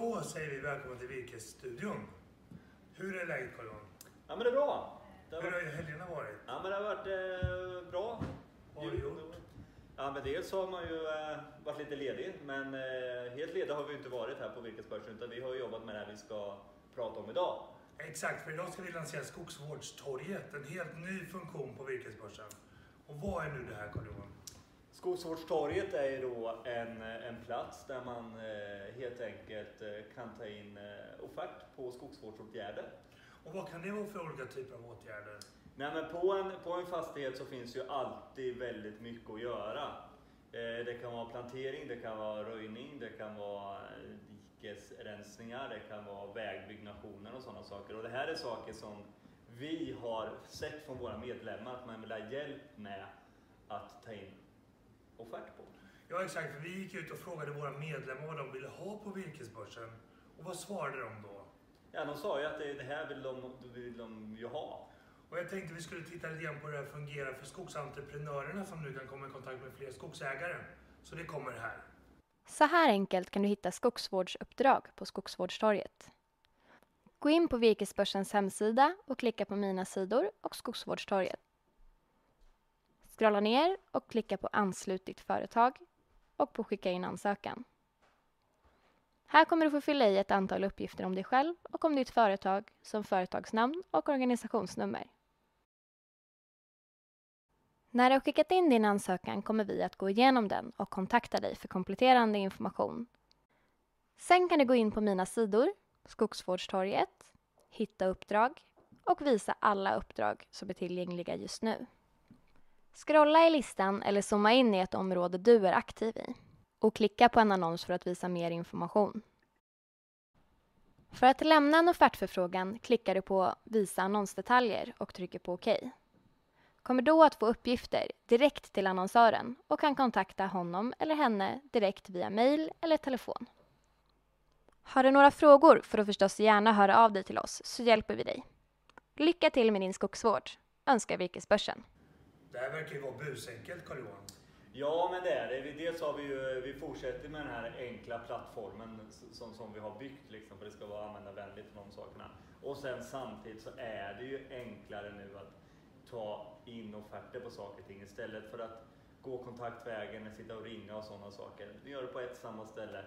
Då säger vi välkommen till Virkesstudion. Hur är läget Carl? Ja men det är bra. Det har Hur varit, har helgerna varit? ja, men det har varit eh, bra. Vad har du gjort? Ja men dels har man ju eh, varit lite ledig men eh, helt ledig har vi inte varit här på Virkesbörsen utan vi har jobbat med det här vi ska prata om idag. Exakt, för idag ska vi lansera Skogsvårdstorget, en helt ny funktion på Virkesbörsen. Och vad är nu det här Carl? Skogsvårdstorget är ju då en, en plats där man eh, helt enkelt eh, kan ta in eh, offert på skogsvårdsåtgärder. Och vad kan det vara för olika typer av åtgärder? Nej, men på, en, på en fastighet så finns ju alltid väldigt mycket att göra. Det kan vara plantering, det kan vara röjning, det kan vara dikesrensningar, det kan vara vägbyggnationer och sådana saker. Och det här är saker som vi har sett från våra medlemmar att man vill ha hjälp med att ta in offert på. Ja exakt, för vi gick ut och frågade våra medlemmar vad de ville ha på Virkesbörsen. Och vad svarade de då? Ja, de sa ju att det, det här vill de, vill de ju ha. Och jag tänkte vi skulle titta lite grann på hur det här fungerar för skogsentreprenörerna som nu kan komma i kontakt med fler skogsägare. Så det kommer här. Så här enkelt kan du hitta skogsvårdsuppdrag på Skogsvårdstorget. Gå in på Virkesbörsens hemsida och klicka på Mina sidor och Skogsvårdstorget. Scrolla ner och klicka på Anslut ditt företag och på Skicka in ansökan. Här kommer du få fylla i ett antal uppgifter om dig själv och om ditt företag som företagsnamn och organisationsnummer. När du har skickat in din ansökan kommer vi att gå igenom den och kontakta dig för kompletterande information. Sen kan du gå in på Mina sidor, Skogsvårdstorget, Hitta uppdrag och visa alla uppdrag som är tillgängliga just nu. Scrolla i listan eller zooma in i ett område du är aktiv i och klicka på en annons för att visa mer information. För att lämna en offertförfrågan klickar du på Visa annonsdetaljer och trycker på OK. Kommer då att få uppgifter direkt till annonsören och kan kontakta honom eller henne direkt via mail eller telefon. Har du några frågor får du förstås gärna höra av dig till oss så hjälper vi dig. Lycka till med din skogsvård, önskar Virkesbörsen. Det här verkar ju vara busenkelt Carl Johan. Ja, men det är det. Dels har vi ju, vi fortsätter med den här enkla plattformen som, som vi har byggt liksom, för det ska vara användarvänligt och de sakerna. Och sen samtidigt så är det ju enklare nu att ta in offerter på saker och ting istället för att gå kontaktvägen, sitta och ringa och sådana saker. Vi gör det på ett samma ställe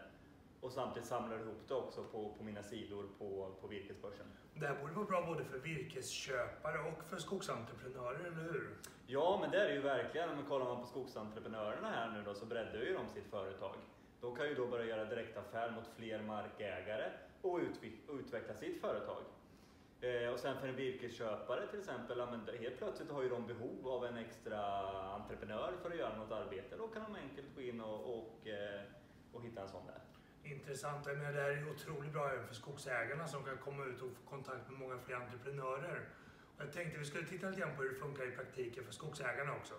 och samtidigt samlar ihop det också på, på mina sidor på, på Virkesbörsen. Det här borde vara bra både för virkesköpare och för skogsentreprenörer, eller hur? Ja, men det är det ju verkligen. Om man kollar man på skogsentreprenörerna här nu då så breddar ju de sitt företag. De kan ju då börja göra direktaffär mot fler markägare och utveckla sitt företag. Eh, och sen för en virkesköpare till exempel, helt plötsligt har ju de behov av en extra entreprenör för att göra något arbete. Då kan de enkelt gå in och, och, eh, och hitta en sån där. Intressant. Jag menar, det här är otroligt bra även för skogsägarna som kan komma ut och få kontakt med många fler entreprenörer. Och jag tänkte vi skulle titta lite grann på hur det funkar i praktiken för skogsägarna också.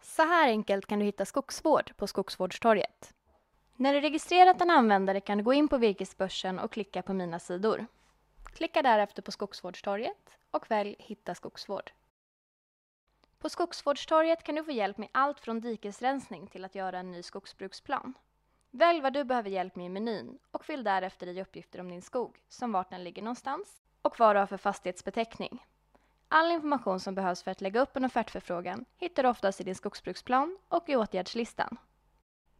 Så här enkelt kan du hitta skogsvård på Skogsvårdstorget. När du registrerat en användare kan du gå in på Virkesbörsen och klicka på Mina sidor. Klicka därefter på Skogsvårdstorget och välj Hitta skogsvård. På Skogsvårdstorget kan du få hjälp med allt från dikesrensning till att göra en ny skogsbruksplan. Välj vad du behöver hjälp med i menyn och fyll därefter i uppgifter om din skog, som vart den ligger någonstans och vad du har för fastighetsbeteckning. All information som behövs för att lägga upp en offertförfrågan hittar du oftast i din skogsbruksplan och i åtgärdslistan.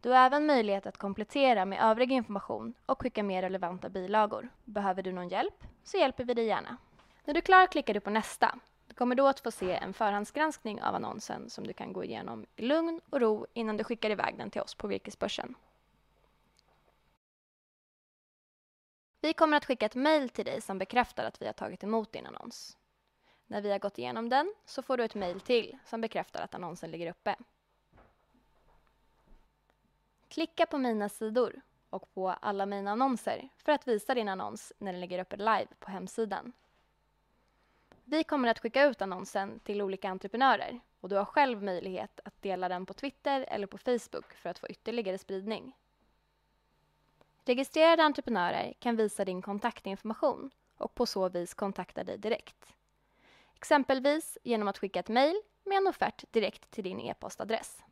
Du har även möjlighet att komplettera med övrig information och skicka mer relevanta bilagor. Behöver du någon hjälp så hjälper vi dig gärna. När du är klar klickar du på nästa. Du kommer då att få se en förhandsgranskning av annonsen som du kan gå igenom i lugn och ro innan du skickar iväg den till oss på Virkesbörsen. Vi kommer att skicka ett mejl till dig som bekräftar att vi har tagit emot din annons. När vi har gått igenom den så får du ett mejl till som bekräftar att annonsen ligger uppe. Klicka på Mina sidor och på Alla mina annonser för att visa din annons när den ligger uppe live på hemsidan. Vi kommer att skicka ut annonsen till olika entreprenörer och du har själv möjlighet att dela den på Twitter eller på Facebook för att få ytterligare spridning. Registrerade entreprenörer kan visa din kontaktinformation och på så vis kontakta dig direkt. Exempelvis genom att skicka ett mejl med en offert direkt till din e-postadress.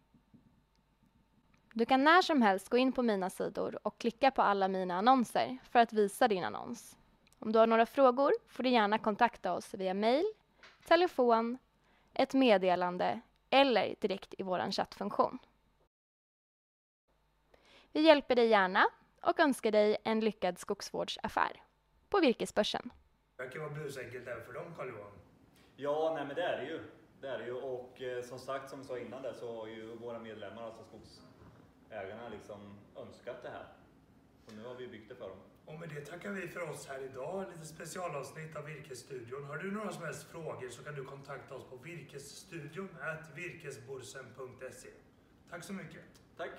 Du kan när som helst gå in på mina sidor och klicka på alla mina annonser för att visa din annons. Om du har några frågor får du gärna kontakta oss via mail, telefon, ett meddelande eller direkt i vår chattfunktion. Vi hjälper dig gärna och önskar dig en lyckad skogsvårdsaffär på Virkesbörsen. Det verkar vara busenkelt även för dem, Carl-Johan. Ja, nej men det är det ju. Det är det ju. Och eh, som sagt, som vi sa innan där, så har ju våra medlemmar, alltså skogsägarna, liksom önskat det här. Så nu har vi byggt det för dem. Och med det tackar vi för oss här idag. Lite specialavsnitt av Virkesstudion. Har du några som helst frågor så kan du kontakta oss på virkesstudion virkesborsen.se. Tack så mycket. Tack!